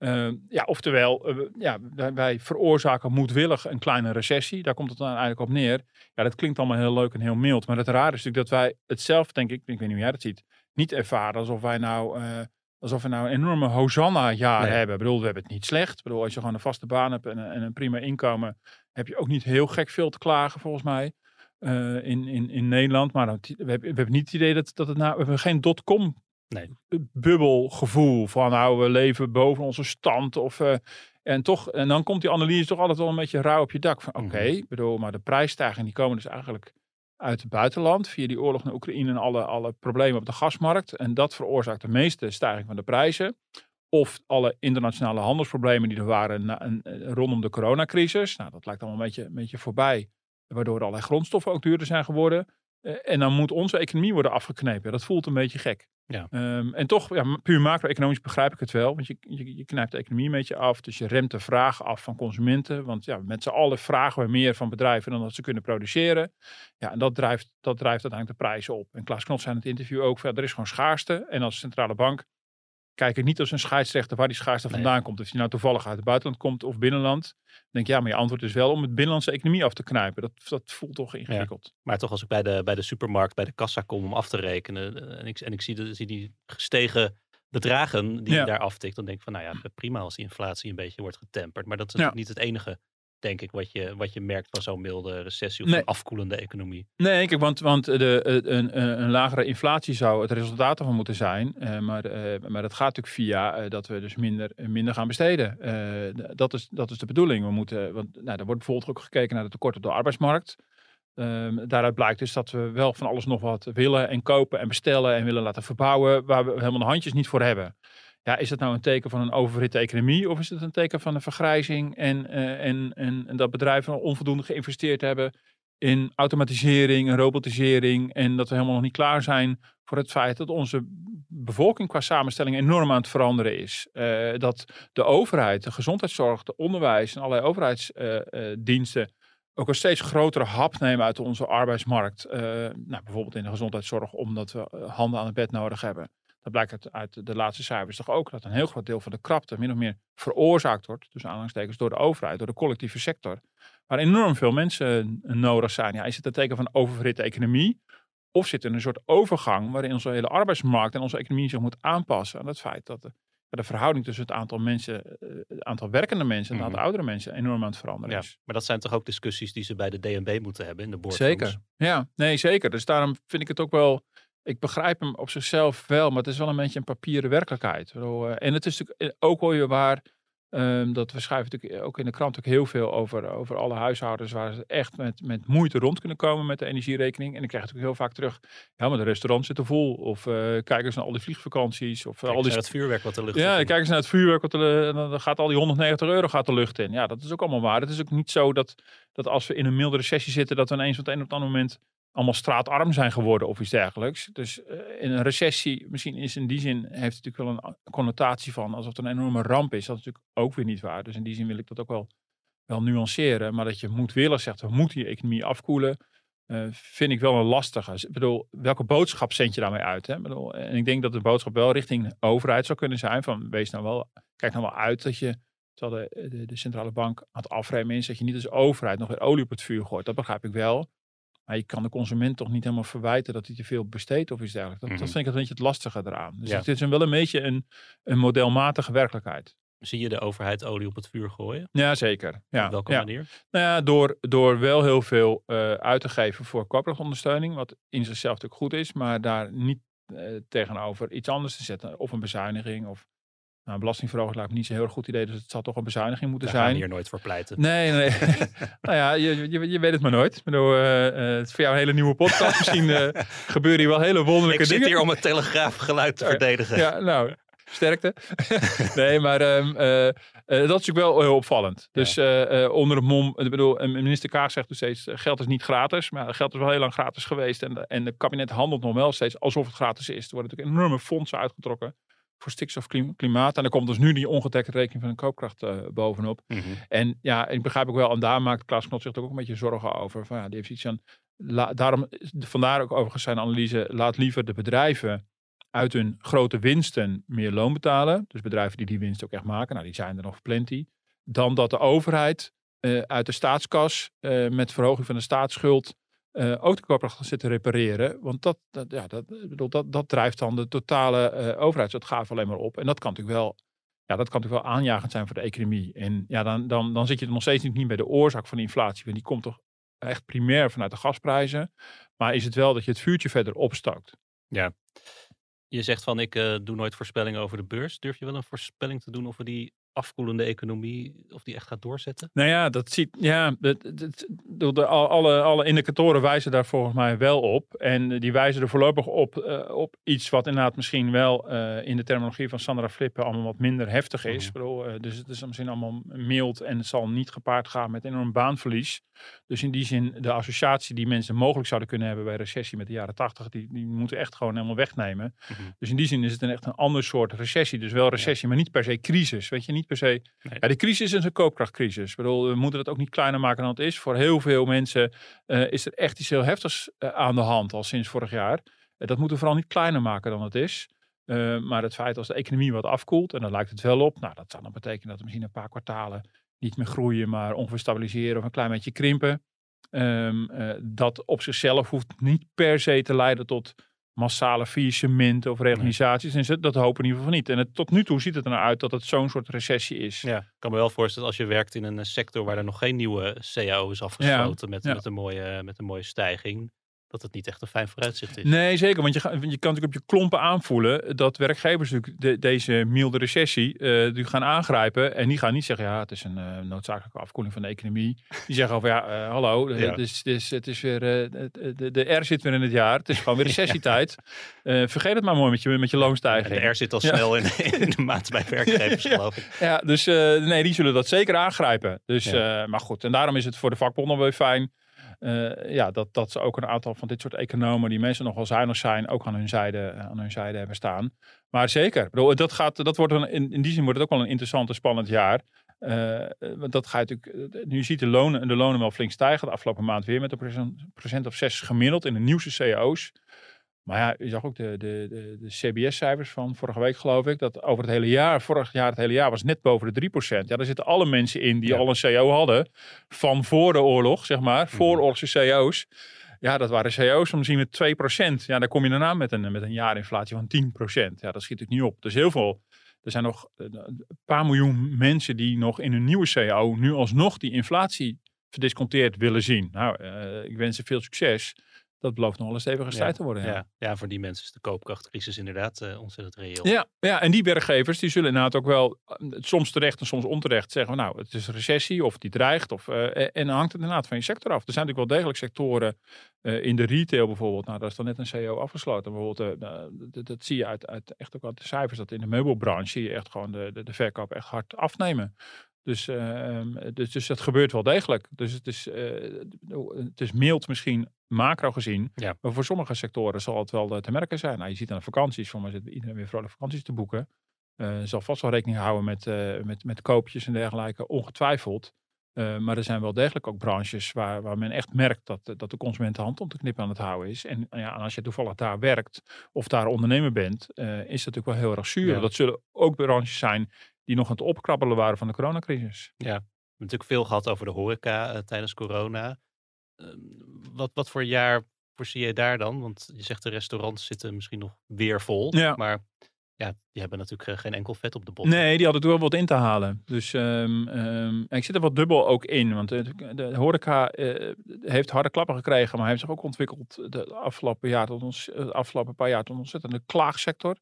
Eh, ja, oftewel, ja, wij, wij veroorzaken moedwillig een kleine recessie. Daar komt het dan eigenlijk op neer. Ja, dat klinkt allemaal heel leuk en heel mild. Maar het rare is natuurlijk dat wij het zelf, denk ik, ik weet niet hoe jij dat ziet, niet ervaren alsof wij nou, eh, alsof we nou een enorme Hosanna-jaar Nee. hebben. Ik bedoel, we hebben het niet slecht. Ik bedoel, als je gewoon een vaste baan hebt en, een- en een prima inkomen, heb je ook niet heel gek veel te klagen, volgens mij. eh, in, in, in Nederland. Maar we hebben, we hebben niet het idee dat, dat het nou. We hebben geen dotcom Nee. bubbelgevoel van nou we leven boven onze stand of eh, en toch en dan komt die analyse toch altijd wel een beetje rauw op je dak van oké Mhm. ik bedoel maar de prijsstijgingen die komen dus eigenlijk uit het buitenland via die oorlog in Oekraïne en alle, alle problemen op de gasmarkt. En dat veroorzaakt de meeste stijging van de prijzen. Of alle internationale handelsproblemen die er waren na, een, eh, rondom de coronacrisis. Nou dat lijkt allemaal een beetje, een beetje voorbij waardoor allerlei grondstoffen ook duurder zijn geworden en dan moet onze economie worden afgeknepen. Dat voelt een beetje gek. Ja. Ehm, en toch, ja, puur macro-economisch begrijp ik het wel. Want je, je, je knijpt de economie een beetje af. Dus je remt de vraag af van consumenten. Want ja, met z'n allen vragen we meer van bedrijven dan dat ze kunnen produceren. Ja, en dat drijft, dat drijft uiteindelijk de prijzen op. En Klaas Knot zei in het interview ook, ja, er is gewoon schaarste. En als centrale bank kijken niet als een scheidsrechter waar die schaarste Nee. vandaan komt. Of die nou toevallig uit het buitenland komt of binnenland. Dan denk ik, ja, maar je antwoord is wel om het binnenlandse economie af te knijpen. Dat, dat voelt toch ingewikkeld. Maar toch als ik bij de, bij de supermarkt, bij de kassa kom om af te rekenen. eh, En ik, en ik zie, de, zie die gestegen bedragen die Ja. je daar aftikt. Dan denk ik van nou ja, prima als die inflatie een beetje wordt getemperd. Maar dat is natuurlijk niet het enige, denk ik, wat je, wat je merkt van zo'n milde recessie of Nee. zo'n afkoelende economie. Nee, kijk, want, want de, eh, een, een, een lagere inflatie zou het resultaat ervan moeten zijn. Eh, maar, eh, maar dat gaat natuurlijk via eh, dat we dus minder, minder gaan besteden. Eh, dat, is, dat is de bedoeling. We moeten, want nou, er wordt bijvoorbeeld ook gekeken naar de tekort op de arbeidsmarkt. Ehm, daaruit blijkt dus dat we wel van alles nog wat willen en kopen en bestellen en willen laten verbouwen, waar we helemaal de handjes niet voor hebben. Is dat nou een teken van een oververhitte economie of is het een teken van een vergrijzing en, eh, en, en, en dat bedrijven onvoldoende geïnvesteerd hebben in automatisering en robotisering en dat we helemaal nog niet klaar zijn voor het feit dat onze bevolking qua samenstelling enorm aan het veranderen is. Eh, dat de overheid, de gezondheidszorg, de onderwijs en allerlei overheidsdiensten ook een steeds grotere hap nemen uit onze arbeidsmarkt. Eh, nou, bijvoorbeeld in de gezondheidszorg, omdat we eh, handen aan het bed nodig hebben. Dat blijkt uit, uit de laatste cijfers toch ook, dat een heel groot deel van de krapte min of meer veroorzaakt wordt, dus aanhalingstekens, door de overheid, door de collectieve sector. Waar enorm veel mensen eh, nodig zijn. Ja, is het een teken van een oververhitte economie? Of zit er een soort overgang waarin onze hele arbeidsmarkt en onze economie zich moet aanpassen aan het feit dat de, de verhouding tussen het aantal mensen, eh, het aantal werkende mensen en het aantal oudere mensen enorm aan het veranderen Ja, is. maar dat zijn toch ook discussies die ze bij de DNB moeten hebben in de boardrooms. Zeker. Ja, nee, zeker. Dus daarom vind ik het ook wel. Ik begrijp hem op zichzelf wel, maar het is wel een beetje een papieren werkelijkheid. Eh, En het is natuurlijk ook wel weer waar. ehm, dat we schrijven natuurlijk ook in de krant ook heel veel over, over alle huishoudens waar ze echt met, met moeite rond kunnen komen met de energierekening. En ik krijg natuurlijk heel vaak terug, ja, maar de restaurants zitten vol. Of eh kijk eens naar al die vliegvakanties. Of eh, Kijk al die naar het vuurwerk wat de lucht ja, in kijk eens naar het vuurwerk. Wat er, eh, dan gaat al die 190 euro gaat de lucht in. Ja, dat is ook allemaal waar. Het is ook niet zo dat, dat als we in een milde recessie zitten, dat we ineens op het een op het andere moment allemaal straatarm zijn geworden of iets dergelijks. Dus eh, in een recessie, misschien is in die zin, heeft het natuurlijk wel een connotatie van alsof het een enorme ramp is. Dat is natuurlijk ook weer niet waar. Dus in die zin wil ik dat ook wel, wel nuanceren. Maar dat je moedwillig zegt, we moeten die economie afkoelen. eh, vind ik wel een lastige. Ik bedoel, welke boodschap zend je daarmee uit? Hè? Ik en ik denk dat de boodschap wel richting overheid zou kunnen zijn. Van wees nou wel, kijk nou wel uit dat je, terwijl de, de, de centrale bank aan het afremmen is, dat je niet als overheid nog weer olie op het vuur gooit. Dat begrijp ik wel. Maar je kan de consument toch niet helemaal verwijten dat hij te veel besteedt of iets dergelijks. Dat, Mhm. dat vind ik een beetje het lastige eraan. Dus Ja. het is een, wel een beetje een, een modelmatige werkelijkheid. Zie je de overheid olie op het vuur gooien? Ja, zeker. Ja, Op welke ja. manier? Nou ja, door, door wel heel veel eh, uit te geven voor corporate ondersteuning, wat in zichzelf natuurlijk goed is, maar daar niet eh, tegenover iets anders te zetten. Of een bezuiniging of nou, belastingverhoging lijkt me niet zo'n heel erg goed idee, dus het zal toch een bezuiniging moeten Daar gaan we zijn. hier nooit voor pleiten. Nee, nee. [LAUGHS] nou ja, je, je, je weet het maar nooit. Ik bedoel, eh, het is voor jou een hele nieuwe podcast. Misschien eh, [LAUGHS] gebeuren hier wel hele wonderlijke Ik zit dingen. hier om het telegraafgeluid te Ja, verdedigen. Ja, nou, sterkte. [LAUGHS] nee, maar ehm, eh, eh, dat is natuurlijk wel heel opvallend. Dus onder het mom, ik bedoel, minister Kaag zegt dus steeds, geld is niet gratis. Maar geld is wel heel lang gratis geweest. En, en het kabinet handelt nog wel steeds alsof het gratis is. Er worden natuurlijk enorme fondsen uitgetrokken voor stikstof, klim- klimaat. En er komt dus nu die ongedekte rekening van de koopkracht eh, bovenop. Mhm. En ja, ik begrijp ook wel, en daar maakt Klaas Knot zich ook een beetje zorgen over. Van, ja, die heeft iets aan, la- daarom, vandaar ook overigens zijn analyse, laat liever de bedrijven uit hun grote winsten meer loon betalen. Dus bedrijven die die winst ook echt maken, nou die zijn er nog plenty. Dan dat de overheid eh, uit de staatskas eh, met verhoging van de staatsschuld eh ook de koopkracht zit te repareren. Want dat, dat, ja, dat, bedoel, dat, dat drijft dan de totale eh overheidsuitgaven alleen maar op. En dat kan natuurlijk wel ja, dat kan natuurlijk wel aanjagend zijn voor de economie. En ja, dan, dan, dan zit je nog steeds niet bij de oorzaak van de inflatie. Want die komt toch echt primair vanuit de gasprijzen. Maar is het wel dat je het vuurtje verder opstookt? Je zegt van ik eh, doe nooit voorspellingen over de beurs. Durf je wel een voorspelling te doen of we die afkoelende economie, of die echt gaat doorzetten? Nou ja, dat ziet. Ja, de, de- al- alle, alle indicatoren wijzen daar volgens mij wel op. En die wijzen er voorlopig op, eh, op iets wat inderdaad misschien wel eh, in de terminologie van Sandra Flippen allemaal wat minder heftig is. Mhm. Bedoel, eh, dus het is misschien allemaal mild en het zal niet gepaard gaan met enorm baanverlies. Dus in die zin, de associatie die mensen mogelijk zouden kunnen hebben bij recessie met de jaren 80, die, die moeten echt gewoon helemaal wegnemen. Mhm. Dus in die zin is het een echt een ander soort recessie. Dus wel recessie, maar niet per se crisis. Weet je, niet per se. Nee. Ja, de crisis is een koopkrachtcrisis. Ik bedoel, we moeten het ook niet kleiner maken dan het is. Voor heel veel mensen eh, is er echt iets heel heftigs eh, aan de hand al sinds vorig jaar. Eh, dat moeten we vooral niet kleiner maken dan het is. Maar het feit als de economie wat afkoelt, en daar lijkt het wel op, nou, dat zou dan betekenen dat er misschien een paar kwartalen niet meer groeien, maar ongeveer stabiliseren of een klein beetje krimpen. Ehm, eh, dat op zichzelf hoeft niet per se te leiden tot massale faillissementen of reorganisaties. En dat hopen we in ieder geval niet. En het, tot nu toe ziet het er nou uit dat het zo'n soort recessie is. Ja, ik kan me wel voorstellen als je werkt in een eh, sector waar er nog geen nieuwe CAO is afgesloten met, ja. met, een mooie, met een mooie stijging, dat het niet echt een fijn vooruitzicht is. Nee, zeker. Want je, ga- je kan natuurlijk op je klompen aanvoelen dat werkgevers natuurlijk de- deze milde recessie eh, die gaan aangrijpen. En die gaan niet zeggen, ja, het is een eh, noodzakelijke afkoeling van de economie. Die zeggen over, ja, eh, hallo, Ja. Het, is, het, is, het is weer, eh, de, de R zit weer in het jaar. Het is gewoon weer [LAUGHS] recessietijd. Eh, vergeet het maar mooi met je, met je loonstijging. de R zit al Ja. snel in, [LAUGHS] in de maat bij werkgevers, [LAUGHS] Ja. geloof ik. Ja, dus eh, nee, die zullen dat zeker aangrijpen. Dus, Ja. eh, maar goed, en daarom is het voor de vakbonden wel weer fijn. Eh, ja, dat, dat ze ook een aantal van dit soort economen, die mensen nog wel zuinig zijn, ook aan hun zijde, aan hun zijde hebben staan. Maar zeker, bedoel, dat, gaat, dat wordt een, in, in die zin wordt het ook wel een interessant en spannend jaar. Eh, eh, want dat gaat natuurlijk, eh, nu ziet de lonen, de lonen wel flink stijgen. De afgelopen maand weer met een procent, of zes gemiddeld in de nieuwste cao's. Maar ja, je zag ook de, de, de, de CBS-cijfers van vorige week, geloof ik. Dat over het hele jaar, vorig jaar het hele jaar, was net boven de 3%. Ja, daar zitten alle mensen in die Ja. al een CO hadden. Van voor de oorlog, zeg maar. Mhm. Vooroorlogse CO's. Ja, dat waren CO's om zien met 2%. Ja, daar kom je daarna met een, met een jaarinflatie van 10%. Ja, dat schiet natuurlijk niet op. Dus heel veel. Er zijn nog eh, een paar miljoen mensen die nog in hun nieuwe CO nu alsnog die inflatie verdisconteerd willen zien. Nou, eh, ik wens ze veel succes. Dat belooft nog wel een stevige strijd te worden. Ja. Ja. voor die mensen is de koopkrachtcrisis inderdaad eh, ontzettend reëel. Ja, ja, en die werkgevers die zullen inderdaad ook wel eh, soms terecht en soms onterecht zeggen, nou, het is recessie of die dreigt. Of, eh, en dan hangt het inderdaad van je sector af. Er zijn natuurlijk wel degelijk sectoren in de retail bijvoorbeeld. Nou, daar is dan net een CEO afgesloten. Bijvoorbeeld, nou, dat, dat zie je uit, uit echt ook uit de cijfers, dat in de meubelbranche zie je echt gewoon de, de, de verkoop echt hard afnemen. Dus, eh, ehm, dus, dus dat gebeurt wel degelijk. Dus het is, eh, het is mild misschien macro gezien. Ja. Maar voor sommige sectoren zal het wel eh, te merken zijn. Nou, je ziet aan de vakanties, voor mij zit iedereen weer vrolijk vakanties te boeken. Eh zal vast wel rekening houden met, eh, met, met koopjes en dergelijke, ongetwijfeld. Eh, maar er zijn wel degelijk ook branches waar, waar men echt merkt dat, eh, dat de consument de hand om te knippen aan het houden is. En, ja, en als je toevallig daar werkt of daar ondernemer bent, eh, is dat natuurlijk wel heel erg zuur. Ja. Dat zullen ook branches zijn die nog aan het opkrabbelen waren van de coronacrisis. We hebben natuurlijk veel gehad over de horeca eh, tijdens corona. Ehm, wat, wat voor jaar voorzie je daar dan? Want je zegt de restaurants zitten misschien nog weer vol. Ja. Maar ja, die hebben natuurlijk eh, geen enkel vet op de bot. Nee, die hadden toen wel wat in te halen. Dus ehm, ehm, ik zit er wat dubbel ook in. Want de, de horeca eh, heeft harde klappen gekregen, maar heeft zich ook ontwikkeld de afgelopen, jaar tot ons, de afgelopen paar jaar tot een ontzettende klaagsector.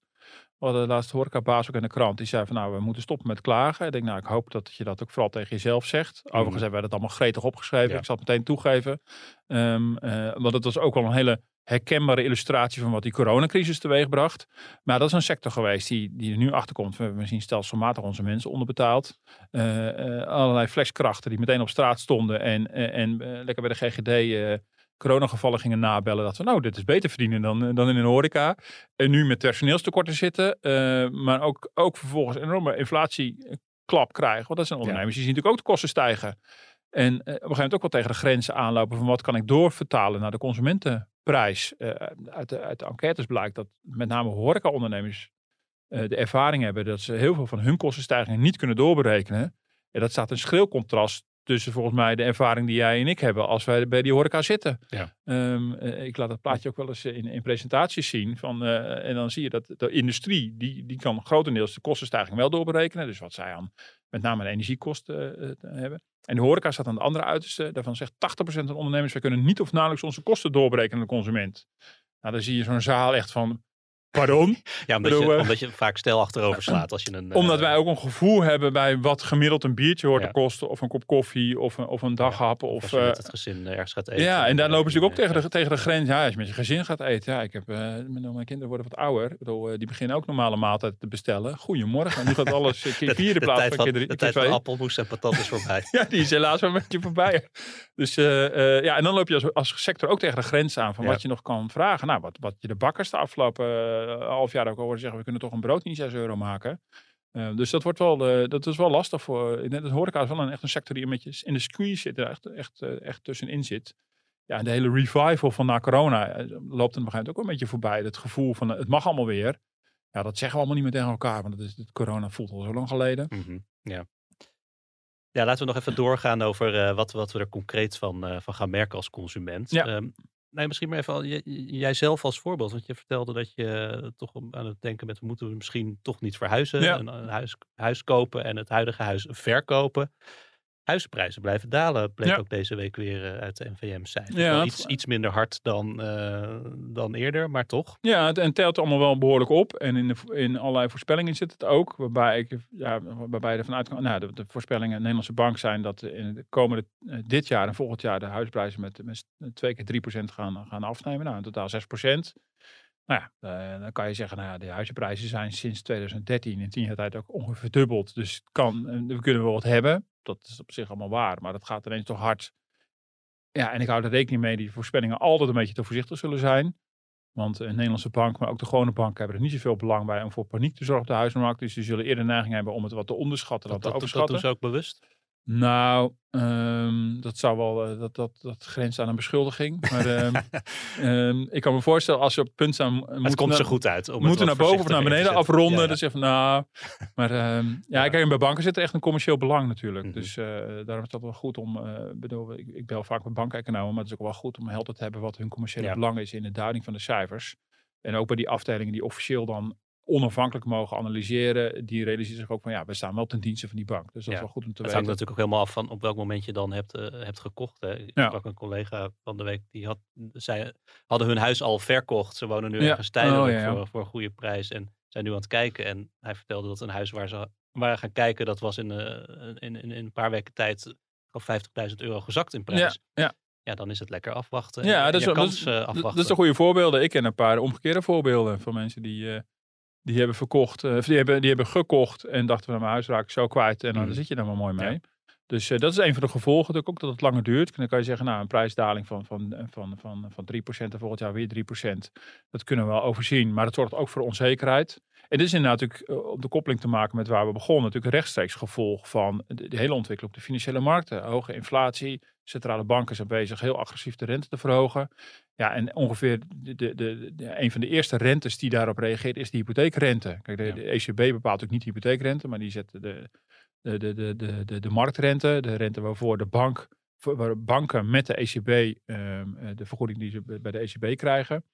We hadden de laatste horecabaas ook in de krant. Die zei van nou, we moeten stoppen met klagen. Ik denk nou, ik hoop dat je dat ook vooral tegen jezelf zegt. Overigens hebben wij dat allemaal gretig opgeschreven. Ja. Ik zal het meteen toegeven. Ehm, eh, want het was ook wel een hele herkenbare illustratie van wat die coronacrisis teweegbracht. Maar dat is een sector geweest die, die er nu achter komt. We hebben misschien stelselmatig onze mensen onderbetaald. Eh, eh, allerlei flexkrachten die meteen op straat stonden en, en lekker bij de GGD coronagevallen gingen nabellen. Dat we nou, dit is beter verdienen dan, eh, dan in een horeca. En nu met personeelstekorten zitten. eh, maar ook, ook vervolgens een enorme inflatieklap krijgen. Want dat zijn ondernemers die zien natuurlijk ook de kosten stijgen. En eh, op een gegeven moment ook wel tegen de grenzen aanlopen van wat kan ik doorvertalen naar de consumentenprijs. Eh, uit, de, uit de enquêtes blijkt dat met name horecaondernemers de ervaring hebben dat ze heel veel van hun kostenstijgingen niet kunnen doorberekenen. En dat staat in schril contrast tussen volgens mij de ervaring die jij en ik hebben als wij bij die horeca zitten. Ja. Ehm, eh, ik laat dat plaatje ook wel eens in, in presentaties zien. Van, eh, en dan zie je dat de industrie, die, die kan grotendeels de kostenstijging wel doorberekenen. Dus wat zij aan met name de energiekosten eh, eh, hebben. En de horeca staat aan de andere uiterste. Daarvan zegt 80% van de ondernemers, we kunnen niet of nauwelijks onze kosten doorberekenen aan de consument. Nou, dan zie je zo'n zaal echt van, Pardon? Ja, omdat, bedoel, je, eh, omdat je vaak stijl achterover slaat als je een... Omdat eh, wij ook een gevoel hebben bij wat gemiddeld een biertje hoort te kosten. Of een kop koffie, of een, of een daghap. als Of, je met eh, het gezin ergens gaat eten. ja, en daar lopen ze ook tegen de, tegen de grens. Ja, als je met je gezin gaat eten. Ja, ik heb, mijn, kinderen worden wat ouder. Ik bedoel, die beginnen ook normale maaltijd te bestellen. Goedemorgen. Nu gaat alles [LAUGHS] keer vier in plaats van keer drie. de tijd van appelmoes en patat is voorbij. [LAUGHS] Ja, die is helaas wel een beetje voorbij. Dus ja, en dan loop je als, als sector ook tegen de grens aan van wat je nog kan vragen. Nou, wat, wat je de bakkers de afgelopen eh, half jaar ook al horen zeggen, we kunnen toch een brood niet 6 euro maken. Eh, dus dat wordt wel, eh, dat is wel lastig voor. Denk dat horeca is wel een, echt een sector die een beetje in de squeeze zit, er echt, echt, eh, echt tussenin zit. Ja, en de hele revival van na corona eh, loopt er op een gegeven moment ook een beetje voorbij. Het gevoel van eh, het mag allemaal weer. Ja, dat zeggen we allemaal niet meer tegen elkaar, want het is, het corona voelt al zo lang geleden. Mhm, Ja. Ja, laten we nog even doorgaan over eh, wat, wat we er concreet van, eh, van gaan merken als consument. Ja. Ehm, nee, misschien maar even al, j- jij zelf als voorbeeld. Want je vertelde dat je eh, toch aan het denken bent, we moeten misschien toch niet verhuizen. Ja. Een, een huis, huis kopen en het huidige huis verkopen. Huizenprijzen blijven dalen, bleek Ja. ook deze week weer eh, uit de NVM-cijfers. Ja, Wel het- iets, iets minder hard dan, eh, dan eerder, maar toch. Ja, het, en telt allemaal wel behoorlijk op. En in, de, in allerlei voorspellingen zit het ook. Waarbij, ik, ja, waarbij je ervan uitkan. Nou, de, de voorspellingen in de Nederlandse bank zijn dat in de komende, eh, dit jaar en volgend jaar de huisprijzen met, met twee keer 3% gaan, gaan afnemen. Nou, in totaal 6%. Nou ja, eh, dan kan je zeggen, nou ja, de huizenprijzen zijn sinds 2013 in tien jaar tijd ook ongeveer verdubbeld. Dus kan, eh, we kunnen wel wat hebben. Dat is op zich allemaal waar, maar dat gaat ineens toch hard. Ja, en ik hou er rekening mee, die voorspellingen altijd een beetje te voorzichtig zullen zijn. Want een Nederlandse bank, maar ook de gewone banken hebben er niet zoveel belang bij om voor paniek te zorgen op de huizenmarkt. Dus die zullen eerder neiging hebben om het wat te onderschatten dan Dat, te dat, dat doen overschatten. ze ook bewust. Nou, ehm, dat zou wel, eh, dat, dat, dat grenst aan een beschuldiging. Maar ehm, [LAUGHS] ehm, ik kan me voorstellen als ze op het punt staan, het moeten komt zo goed uit. Om moeten naar boven of naar beneden afronden. Ja, ja. Zeg van nou. Maar ja, Ja. kijk, bij banken zit er echt een commercieel belang natuurlijk. Mhm. Dus eh, daarom is dat wel goed om. eh bedoel, ik, ik bel vaak met bankeconomen, maar het is ook wel goed om helder te hebben wat hun commerciële belang is in de duiding van de cijfers. En ook bij die afdelingen die officieel dan onafhankelijk mogen analyseren, die realiseren zich ook van ja, we staan wel ten dienste van die bank. Dus dat Ja. is wel goed om te Het hangt weten. natuurlijk ook helemaal af van op welk moment je dan hebt, eh, hebt gekocht. Hè. Ik Ja. sprak een collega van de week, die had, zij hadden hun huis al verkocht. Ze wonen nu Ja. ergens tijdelijk Oh. Voor, voor een goede prijs en zijn nu aan het kijken. En hij vertelde dat een huis waar ze waren gaan kijken, dat was in, eh, in, in, in een paar weken tijd of 50.000 euro gezakt in prijs. ja. Ja, dan is het lekker afwachten. Ja, dat is, kans dat, is- afwachten. dat is een goede voorbeelden. Ik ken een paar omgekeerde voorbeelden van mensen die, eh, die hebben verkocht, eh, of die hebben, die hebben gekocht en dachten van nou, mijn huis raak ik zo kwijt en dan Mhm. zit je daar maar mooi mee. Ja. Dus eh, dat is een van de gevolgen natuurlijk ook dat het langer duurt. Dan kan je zeggen, nou een prijsdaling van, van, eh, van, van, van 3% en volgend jaar weer 3%. Dat kunnen we wel overzien, maar dat zorgt ook voor onzekerheid. En dit is inderdaad natuurlijk, om de koppeling te maken met waar we begonnen, natuurlijk een rechtstreeks gevolg van de, de hele ontwikkeling op de financiële markten. Hoge inflatie, centrale banken zijn bezig heel agressief de rente te verhogen. Ja, en ongeveer de, de, de, de- een van de eerste rentes die daarop reageert is de hypotheekrente. Kijk, de, Ja. de ECB bepaalt natuurlijk niet de hypotheekrente, maar die zet de, de, de, de, de, de, marktrente, de rente waarvoor de bank, voor- waar banken met de ECB, ehm, eh, de vergoeding die ze bij de ECB krijgen,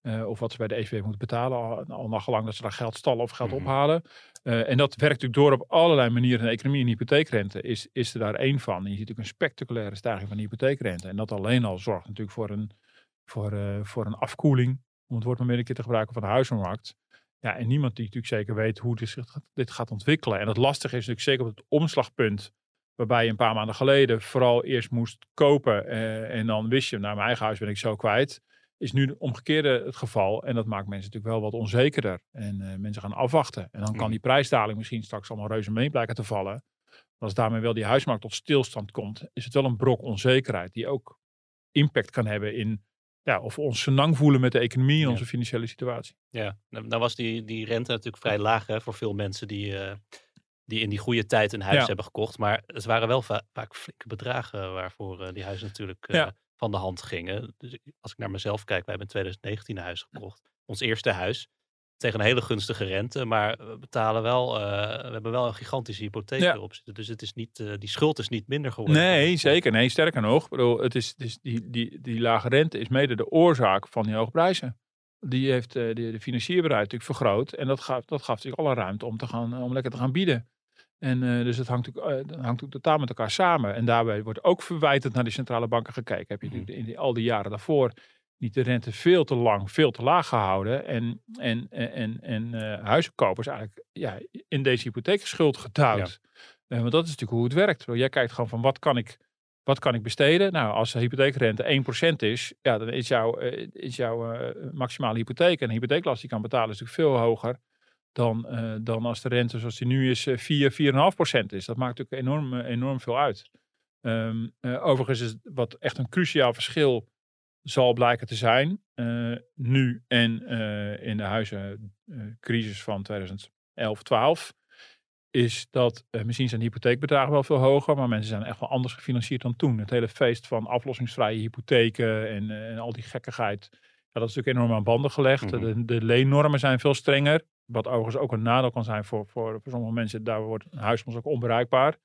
eh, of wat ze bij de ECB moeten betalen, al, al nagelang dat ze daar geld stallen of geld Mhm. ophalen. Eh, en dat werkt natuurlijk door op allerlei manieren in de economie. En hypotheekrente is, is er daar één van. En je ziet natuurlijk een spectaculaire stijging van de hypotheekrente. En dat alleen al zorgt natuurlijk voor een, voor, eh, voor een afkoeling, om het woord maar meer een keer te gebruiken, van de huizenmarkt. Ja, en niemand die natuurlijk zeker weet hoe dit, dit gaat ontwikkelen. En het lastige is natuurlijk zeker op het omslagpunt, waarbij je een paar maanden geleden vooral eerst moest kopen eh, en dan wist je, nou mijn eigen huis ben ik zo kwijt. Is nu omgekeerde het geval. En dat maakt mensen natuurlijk wel wat onzekerder. En eh, mensen gaan afwachten. En dan kan Mhm. die prijsdaling misschien straks allemaal reuze mee blijken te vallen. Als daarmee wel die huismarkt tot stilstand komt, is het wel een brok onzekerheid die ook impact kan hebben in ja, of we ons senang voelen met de economie en Ja. onze financiële situatie. Ja, nou nou was die, die rente natuurlijk vrij laag hè, voor veel mensen die, eh, die in die goede tijd een huis Ja. hebben gekocht. Maar het waren wel va- vaak flinke bedragen waarvoor eh, die huizen natuurlijk Ja. Van de hand gingen. Dus als ik naar mezelf kijk, wij hebben in 2019 een huis gekocht. Ons eerste huis. Tegen een hele gunstige rente, maar we betalen wel, eh, we hebben wel een gigantische hypotheek Ja. erop zitten. Dus het is niet, eh, die schuld is niet minder geworden. Nee, zeker. Nee, sterker nog. Ik bedoel, het is, het is die, die, die lage rente is mede de oorzaak van die hoge prijzen. Die heeft eh, de, de financierbaarheid natuurlijk vergroot. En dat gaf, dat gaf natuurlijk alle ruimte om, te gaan, om lekker te gaan bieden. En eh, dus het hangt, natuurlijk, eh, dat hangt natuurlijk totaal met elkaar samen. En daarbij wordt ook verwijtend naar die centrale banken gekeken. Heb je Mhm. natuurlijk in die, al die jaren daarvoor niet de rente veel te lang, veel te laag gehouden. En, en, en, en, eh, huizenkopers eigenlijk ja, in deze hypotheekschuld geduwd. Eh, want dat is natuurlijk hoe het werkt. Jij kijkt gewoon van wat kan ik, wat kan ik besteden? Nou, als de hypotheekrente 1% is, ja, dan is jouw, is jouw maximale hypotheek en de hypotheeklast die je kan betalen is natuurlijk veel hoger dan, eh, dan als de rente zoals die nu is eh, 4, 4,5% is. Dat maakt natuurlijk enorm, eh, enorm veel uit. Ehm, eh, overigens is wat echt een cruciaal verschil zal blijken te zijn, eh, nu en eh, in de huizencrisis van 2011, 12, is dat eh, misschien zijn hypotheekbedragen wel veel hoger, maar mensen zijn echt wel anders gefinancierd dan toen. Het hele feest van aflossingsvrije hypotheken en, eh, en al die gekkigheid, ja, dat is natuurlijk enorm aan banden gelegd. Mhm. de, de leennormen zijn veel strenger, wat overigens ook een nadeel kan zijn voor, voor, voor sommige mensen. Daar wordt een huis soms ook onbereikbaar.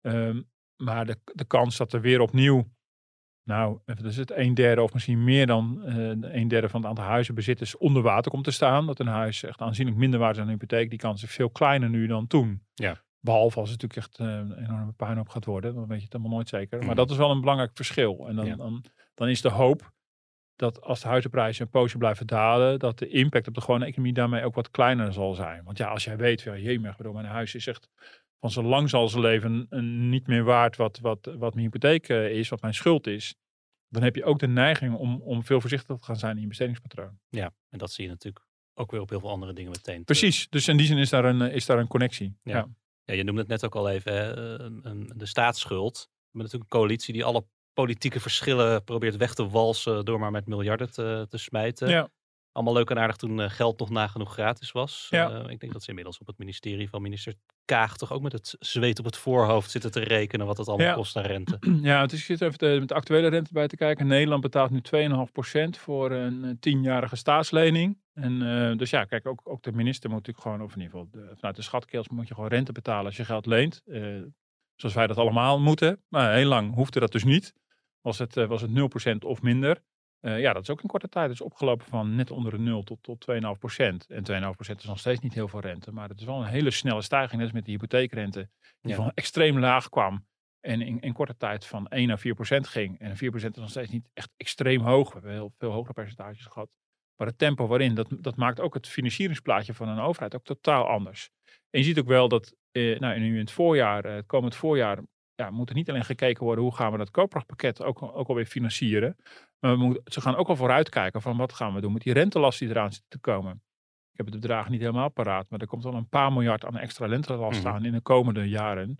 Ehm, maar de, de kans dat er weer opnieuw, nou, even is het een derde of misschien meer dan eh, een derde van het aantal huizenbezitters onder water komt te staan. Dat een huis echt aanzienlijk minder waard is dan een hypotheek. Die kans is veel kleiner nu dan toen. Ja. Behalve als het natuurlijk echt eh, een enorme puinhoop gaat worden. Dan weet je het helemaal nooit zeker. Maar dat is wel een belangrijk verschil. En dan, Ja. dan, dan is de hoop dat als de huizenprijzen een poosje blijven dalen, dat de impact op de gewone economie daarmee ook wat kleiner zal zijn. Want ja, als jij weet, ja, jemig, bedoel, mijn huis is echt van zo lang zal zijn leven niet meer waard wat, wat, wat mijn hypotheek eh, is, wat mijn schuld is. Dan heb je ook de neiging om, om veel voorzichtiger te gaan zijn in je bestedingspatroon. Ja, en dat zie je natuurlijk ook weer op heel veel andere dingen meteen. terug. Precies, dus in die zin is daar een, is daar een connectie. Ja. Ja. Ja, je noemde het net ook al even, hè, de staatsschuld. We hebben natuurlijk een coalitie die alle politieke verschillen probeert weg te walsen door maar met miljarden te, te smijten. Ja. Allemaal leuk en aardig toen eh, geld nog nagenoeg gratis was. Ja. Eh, ik denk dat ze inmiddels op het ministerie van minister Kaag toch ook met het zweet op het voorhoofd zitten te rekenen wat het allemaal Ja. kost aan rente. [CLEARS THROAT] Ja, het is even de, met de actuele rente bij te kijken. Nederland betaalt nu 2,5% voor een eh, tienjarige staatslening. En dus ja, kijk, ook, ook de minister moet natuurlijk gewoon, of in ieder geval de, vanuit de moet je gewoon rente betalen als je geld leent. Zoals wij dat allemaal moeten. Maar heel lang hoefde dat dus niet. Was het, eh, was het 0% of minder. Eh, ja, dat is ook in korte tijd. Dus opgelopen van net onder de 0 tot, tot 2,5%. En 2,5% is nog steeds niet heel veel rente. Maar het is wel een hele snelle stijging. Net als met de hypotheekrente. Die Ja. van extreem laag kwam. En in, in korte tijd van 1 naar 4 procent ging. En 4 procent is nog steeds niet echt extreem hoog. We hebben heel veel hogere percentages gehad. Maar het tempo waarin, dat, dat maakt ook het financieringsplaatje van een overheid ook totaal anders. En je ziet ook wel dat eh, nou, nu in het voorjaar, eh, het komend voorjaar, ja, moet er niet alleen gekeken worden hoe gaan we dat koopkrachtpakket ook, ook alweer financieren. Maar we moeten, ze gaan ook al vooruitkijken van wat gaan we doen met die rentelast die eraan zit te komen. Ik heb het bedrag niet helemaal paraat, maar er komt al een paar miljard aan extra rentelast Mhm. aan in de komende jaren.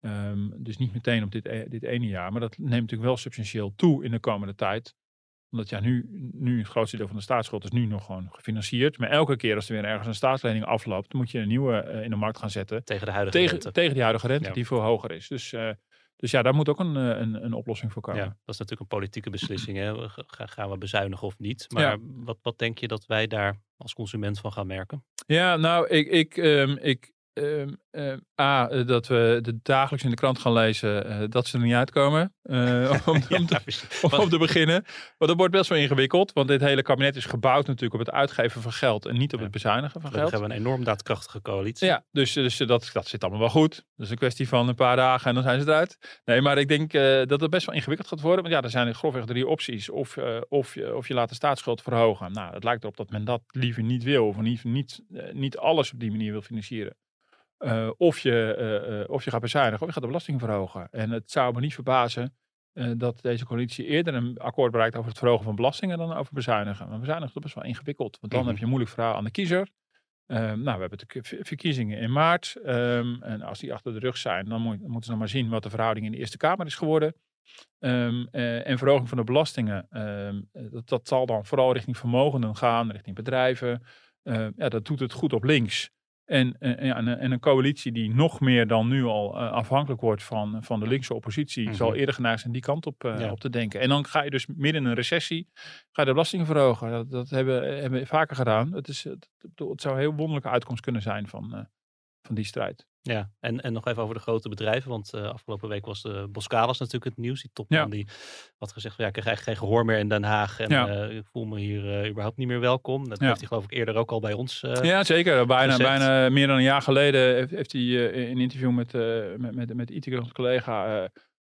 Ehm, dus niet meteen op dit, e- dit ene jaar, maar dat neemt natuurlijk wel substantieel toe in de komende tijd. Omdat ja, nu, nu het grootste deel van de staatsschuld is nu nog gewoon gefinancierd. Maar elke keer als er weer ergens een staatslening afloopt, moet je een nieuwe eh, in de markt gaan zetten. Tegen de huidige Tegen, rente. tegen die huidige rente, Ja. die veel hoger is. Dus, eh, dus ja, daar moet ook een, eh, een, een oplossing voor komen. Ja, dat is natuurlijk een politieke beslissing. Hè? Ga- Gaan we bezuinigen of niet? Maar Ja. wat, wat denk je dat wij daar als consument van gaan merken? Ja, nou, ik, ik, ehm, ik ehm, A, eh, dat we de dagelijks in de krant gaan lezen eh, dat ze er niet uitkomen. eh, [LAUGHS] om, om, te, precies. om, om te beginnen. Maar dat wordt best wel ingewikkeld, want dit hele kabinet is gebouwd natuurlijk op het uitgeven van geld en niet op Ja. het bezuinigen van We geld. hebben een enorm daadkrachtige coalitie. Ja, dus, dus dat, dat zit allemaal wel goed. Dus een kwestie van een paar dagen en dan zijn ze eruit. Nee, maar ik denk dat het best wel ingewikkeld gaat worden. Want ja, er zijn grofweg drie opties. Of, of, je, of je laat de staatsschuld verhogen. Nou, het lijkt erop dat men dat liever niet wil. Of niet, niet, niet alles op die manier wil financieren. Eh, of, je, eh, eh, of je gaat bezuinigen of je gaat de belasting verhogen. En het zou me niet verbazen dat deze coalitie eerder een akkoord bereikt over het verhogen van belastingen dan over bezuinigen. Maar bezuinigen is best wel ingewikkeld. Want dan Mhm. heb je een moeilijk verhaal aan de kiezer. Nou, we hebben ver- verkiezingen in maart. Ehm, en als die achter de rug zijn, dan, moet, dan moeten ze nog maar zien wat de verhouding in de Eerste Kamer is geworden. Ehm, eh, en verhoging van de belastingen, ehm, eh, dat, dat zal dan vooral richting vermogenden gaan, richting bedrijven. Ja, dat doet het goed op links. En, eh, ja, en, een- en een coalitie die nog meer dan nu al eh, afhankelijk wordt van, van de linkse oppositie, Mhm. zal eerder geneigd zijn die kant op, eh, Ja. op te denken. En dan ga je dus midden in een recessie, ga je de belastingen verhogen. Dat, dat hebben, hebben we vaker gedaan. Het, is, het, het zou een heel wonderlijke uitkomst kunnen zijn van, van die strijd. Ja, en, en nog even over de grote bedrijven. Want eh, afgelopen week was de Boskalis natuurlijk het nieuws. Die topman Ja. die had gezegd, van, ja, ik krijg eigenlijk geen gehoor meer in Den Haag. En Ja. eh, ik voel me hier eh, überhaupt niet meer welkom. Dat Ja. heeft hij geloof ik eerder ook al bij ons. eh, Ja, zeker. Bijna, bijna meer dan een jaar geleden heeft, heeft hij eh, in een interview met, eh met, met, met Itik, onze collega, eh,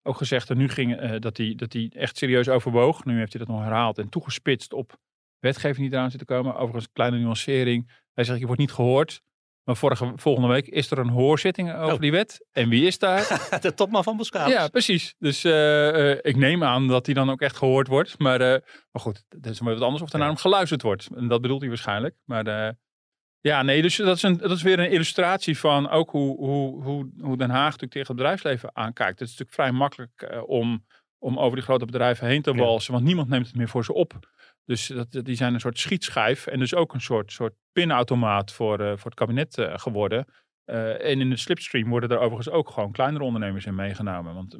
ook gezegd dat nu ging eh, dat hij dat hij echt serieus overwoog. Nu heeft hij dat nog herhaald en toegespitst op wetgeving die eraan zit te komen. Overigens, kleine nuancering. Hij zegt, je wordt niet gehoord. Maar vorige, volgende week is er een hoorzitting over Oh. die wet. En wie is daar? [LAUGHS] De topman van Boskalis. ja, precies. Dus eh, eh, ik neem aan dat hij dan ook echt gehoord wordt. Maar, eh, maar goed, dat is maar wat anders of er naar hem geluisterd wordt. En dat bedoelt hij waarschijnlijk. Maar ja, nee, dus dat is, een, dat is weer een illustratie van ook hoe, hoe, hoe, hoe Den Haag natuurlijk tegen het bedrijfsleven aankijkt. Het is natuurlijk vrij makkelijk om, om over die grote bedrijven heen te Ja. walsen. Want niemand neemt het meer voor ze op. Dus dat, die zijn een soort schietschijf en dus ook een soort, soort pinautomaat voor, eh, voor het kabinet eh, geworden. Eh, en in de slipstream worden er overigens ook gewoon kleinere ondernemers in meegenomen. Want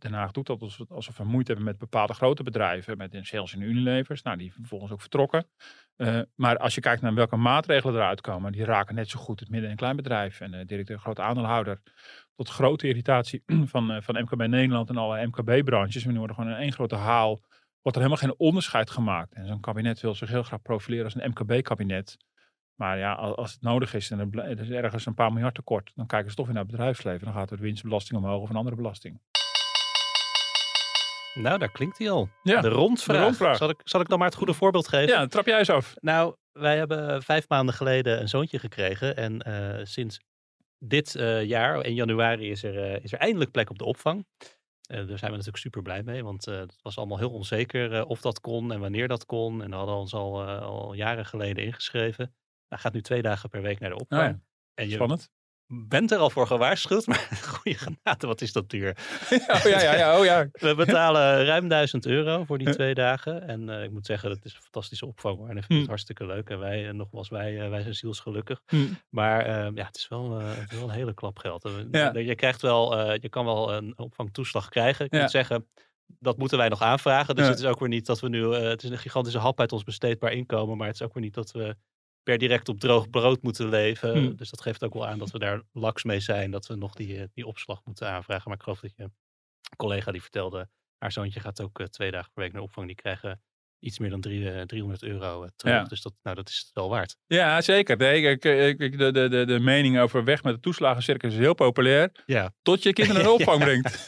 Den Haag doet dat alsof, we moeite hebben met bepaalde grote bedrijven. Met Sales en Unilevers. Nou, die vervolgens ook vertrokken. Maar als je kijkt naar welke maatregelen eruit komen. Die raken net zo goed het midden- en kleinbedrijf. En directeur grote aandeelhouder. Tot grote irritatie [CLEARS THROAT] van, van MKB Nederland en alle MKB-branches. We worden gewoon in één grote haal. Wordt er helemaal geen onderscheid gemaakt. En zo'n kabinet wil zich heel graag profileren als een MKB-kabinet. Maar ja, al- als het nodig is en er is ergens een paar miljard tekort, dan kijken ze toch weer naar het bedrijfsleven. Dan gaat de winstbelasting omhoog of een andere belasting. Nou, daar klinkt hij al. Ja, de rondvraag. de rondvraag. Zal, ik, zal ik dan maar het goede voorbeeld geven? Ja, trap jij eens af. Nou, wij hebben vijf maanden geleden een zoontje gekregen. En eh, sinds dit eh, jaar, in januari, is er, eh, is er eindelijk plek op de opvang. Eh, daar zijn we natuurlijk super blij mee, want eh, het was allemaal heel onzeker eh, of dat kon en wanneer dat kon. En we hadden ons al, al jaren geleden ingeschreven. Hij gaat nu twee dagen per week naar de opvang. Ja, En je Spannend. Bent er al voor gewaarschuwd, [LAUGHS] maar goede genade, wat is dat duur. oh ja, ja, ja, oh ja. [LAUGHS] We betalen ruim 1000 euro voor die twee dagen. En eh, ik moet zeggen, dat is een fantastische opvang. hoor. En ik vind het Hm. hartstikke leuk. En wij, eh, nogmaals, wij, eh, wij zijn zielsgelukkig. Hm. Maar ja, het is, wel, het is wel een hele klap geld. Ja. Je, krijgt wel, je kan wel een opvangtoeslag krijgen. Ik Ja. moet zeggen, dat moeten wij nog aanvragen. Dus Ja. het is ook weer niet dat we nu... het is een gigantische hap uit ons besteedbaar inkomen. Maar het is ook weer niet dat we per direct op droog brood moeten leven. Hm. Dus dat geeft ook wel aan dat we daar laks mee zijn. Dat we nog die, eh, die opslag moeten aanvragen. Maar ik geloof dat je collega die vertelde... haar zoontje gaat ook eh, twee dagen per week naar opvang. Die krijgen iets meer dan drie, eh, 300 euro eh, terug. Ja. Dus dat, nou, dat is het wel waard. Ja, zeker. Nee, ik, ik, ik- de, de, de, mening over weg met de toeslagencircus is heel populair. Ja. Tot je kinderen naar [LAUGHS] de opvang brengt.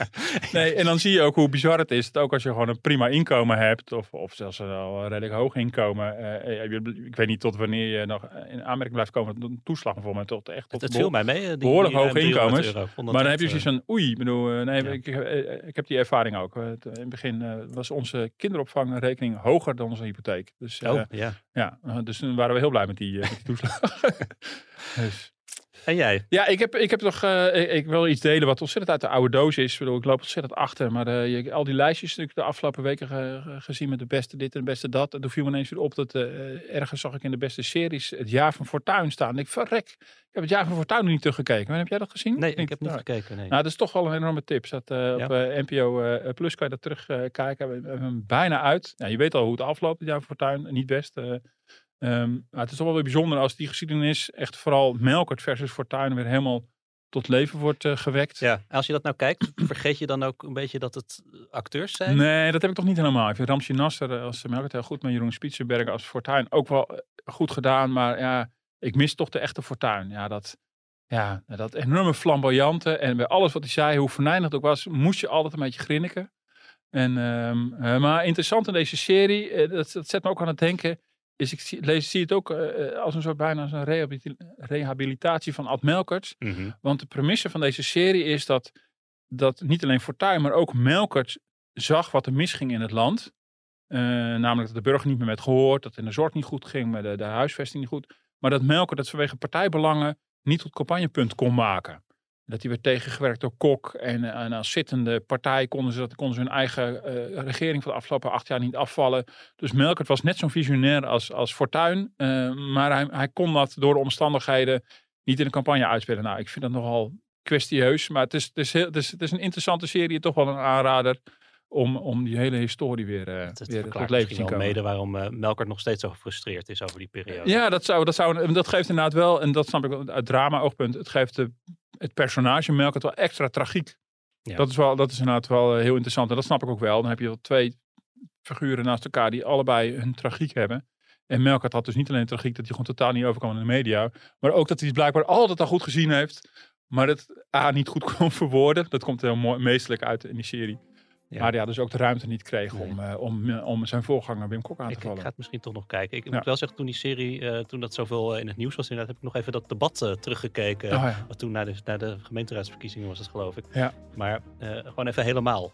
Nee, en dan zie je ook hoe bizar het is. Dat ook als je gewoon een prima inkomen hebt. Of, of zelfs een al redelijk hoog inkomen. eh, eh, ik weet niet tot wanneer je nog in aanmerking blijft komen. met Een toeslag bijvoorbeeld. Tot echt tot Het, het beho- viel mij mee. eh, die- behoorlijk die hoge 300 inkomens. euro. Maar dan heb je eh, zoiets van, oei, ik bedoel, eh, nee, Ja. ik, eh, ik heb die ervaring ook. Eh, In het begin eh, was onze kinderopvangrekening hoger dan onze hypotheek. Dus, eh, Oh, ja. ja, eh, dus toen waren we heel blij met die, eh, met die toeslag. [LAUGHS] [LAUGHS] dus. En jij? Ja, ik heb, ik heb toch, eh, ik, ik wil iets delen wat ontzettend uit de oude doos is. Ik, bedoel, ik loop ontzettend achter, maar eh, je, al die lijstjes natuurlijk de afgelopen weken ge- ge- gezien met de beste dit en de beste dat. En toen viel me ineens weer op dat eh, ergens zag ik in de beste series het jaar van Fortuin staan. En ik verrek, ik heb het jaar van Fortuin nog niet teruggekeken. Maar heb jij dat gezien? Nee, Of ik heb niet Nou, gekeken. Nee. nou, dat is toch wel een enorme tip. Zat, eh, op NPO Plus kan je dat terugkijken. we hebben hem bijna uit. Ja, je weet al hoe het afloopt, het jaar van Fortuin. Niet best. Eh. Ehm, maar het is toch wel weer bijzonder als die geschiedenis echt vooral Melkert versus Fortuin weer helemaal tot leven wordt eh, gewekt. ja, als je dat nou kijkt, [CLEARS THROAT] vergeet je dan ook een beetje dat het eh, acteurs zijn? Nee, dat heb ik toch niet helemaal. Ik vind Ramsje Nasser eh, als Melkert heel goed. Maar Jeroen Spitsenberger als Fortuin ook wel goed gedaan. Maar ja, ik mis toch de echte Fortuin. Ja, dat, ja, dat enorme flamboyante. En bij alles wat hij zei, hoe het ook was, moest je altijd een beetje grinniken. En, ehm, eh, maar interessant in deze serie, dat, dat zet me ook aan het denken, is ik zie, lees, zie het ook eh, als een soort bijna als een rehabilita- rehabilitatie van Ad Melkert. Mhm. Want de premisse van deze serie is dat, dat niet alleen Fortuyn, maar ook Melkert zag wat er misging in het land. Eh, namelijk dat de burger niet meer werd gehoord, dat in de zorg niet goed ging, maar de, de huisvesting niet goed. Maar dat Melkert dat vanwege partijbelangen niet tot campagnepunt kon maken. Dat hij werd tegengewerkt door Kok en, en als zittende partij konden ze, dat, konden ze hun eigen eh, regering van de afgelopen acht jaar niet afvallen. Dus Melkert was net zo'n visionair als, als Fortuyn. eh, maar hij, hij kon dat door de omstandigheden niet in een campagne uitspelen. Nou, ik vind dat nogal kwestieus. Maar het is, het is, heel, het is, het is een interessante serie. Toch wel een aanrader om, om die hele historie weer, eh Het weer verklaart tot leven te zien komen. mede waarom eh, Melkert nog steeds zo gefrustreerd is over die periode. Ja, dat, zou, dat, zou, dat geeft inderdaad wel, en dat snap ik uit drama-oogpunt, het geeft de, het personage Melkert wel extra tragiek. Ja. Dat, is wel, dat is inderdaad wel eh, heel interessant. En dat snap ik ook wel. Dan heb je wel twee figuren naast elkaar die allebei hun tragiek hebben. En Melkert had dus niet alleen tragiek dat hij gewoon totaal niet overkwam in de media. Maar ook dat hij het blijkbaar altijd al goed gezien heeft. Maar dat A niet goed [LAUGHS] kon verwoorden. Dat komt heel mooi, meestelijk uit in die serie. Ja. Maar ja, dus ook de ruimte niet kreeg Nee. om, eh, om, eh, om zijn voorganger Wim Kok aan te Ik, ik vallen. ga het misschien toch nog kijken. Ik Ja. moet wel zeggen, toen die serie, eh, toen dat zoveel in het nieuws was, inderdaad, heb ik nog even dat debat teruggekeken. Oh ja. Wat Toen naar de, naar de gemeenteraadsverkiezingen was het, geloof ik. Ja. Maar gewoon even helemaal.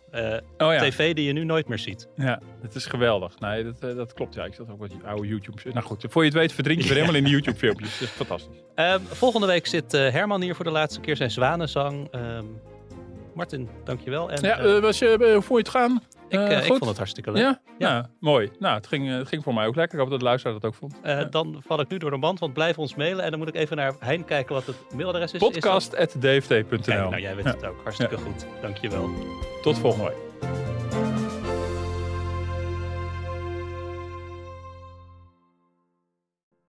Oh TV die je nu nooit meer ziet. ja, het is geweldig. Nee, dat, dat klopt. Ja, ik zat ook wat oude YouTube. Nou goed, voor je het weet verdrink je weer [LAUGHS] helemaal in die YouTube filmpjes. Dat is fantastisch. Ehm, volgende week zit Herman hier voor de laatste keer zijn zwanenzang. Ehm Martin, dankjewel. En, Ja, eh, eh, was je, eh, hoe vond je het gaan? ik, eh, eh, ik vond het hartstikke leuk. Ja? Ja. Ja. mooi. Nou, het ging, eh, het ging voor mij ook lekker. Ik hoop dat de luisteraar dat ook vond. Eh, Ja. Dan val ik nu door de band, want blijf ons mailen. En dan moet ik even naar Hein kijken wat het mailadres is. Podcast.dft.nl nou jij weet Ja. het ook. Hartstikke goed. Dankjewel. Tot volgende week.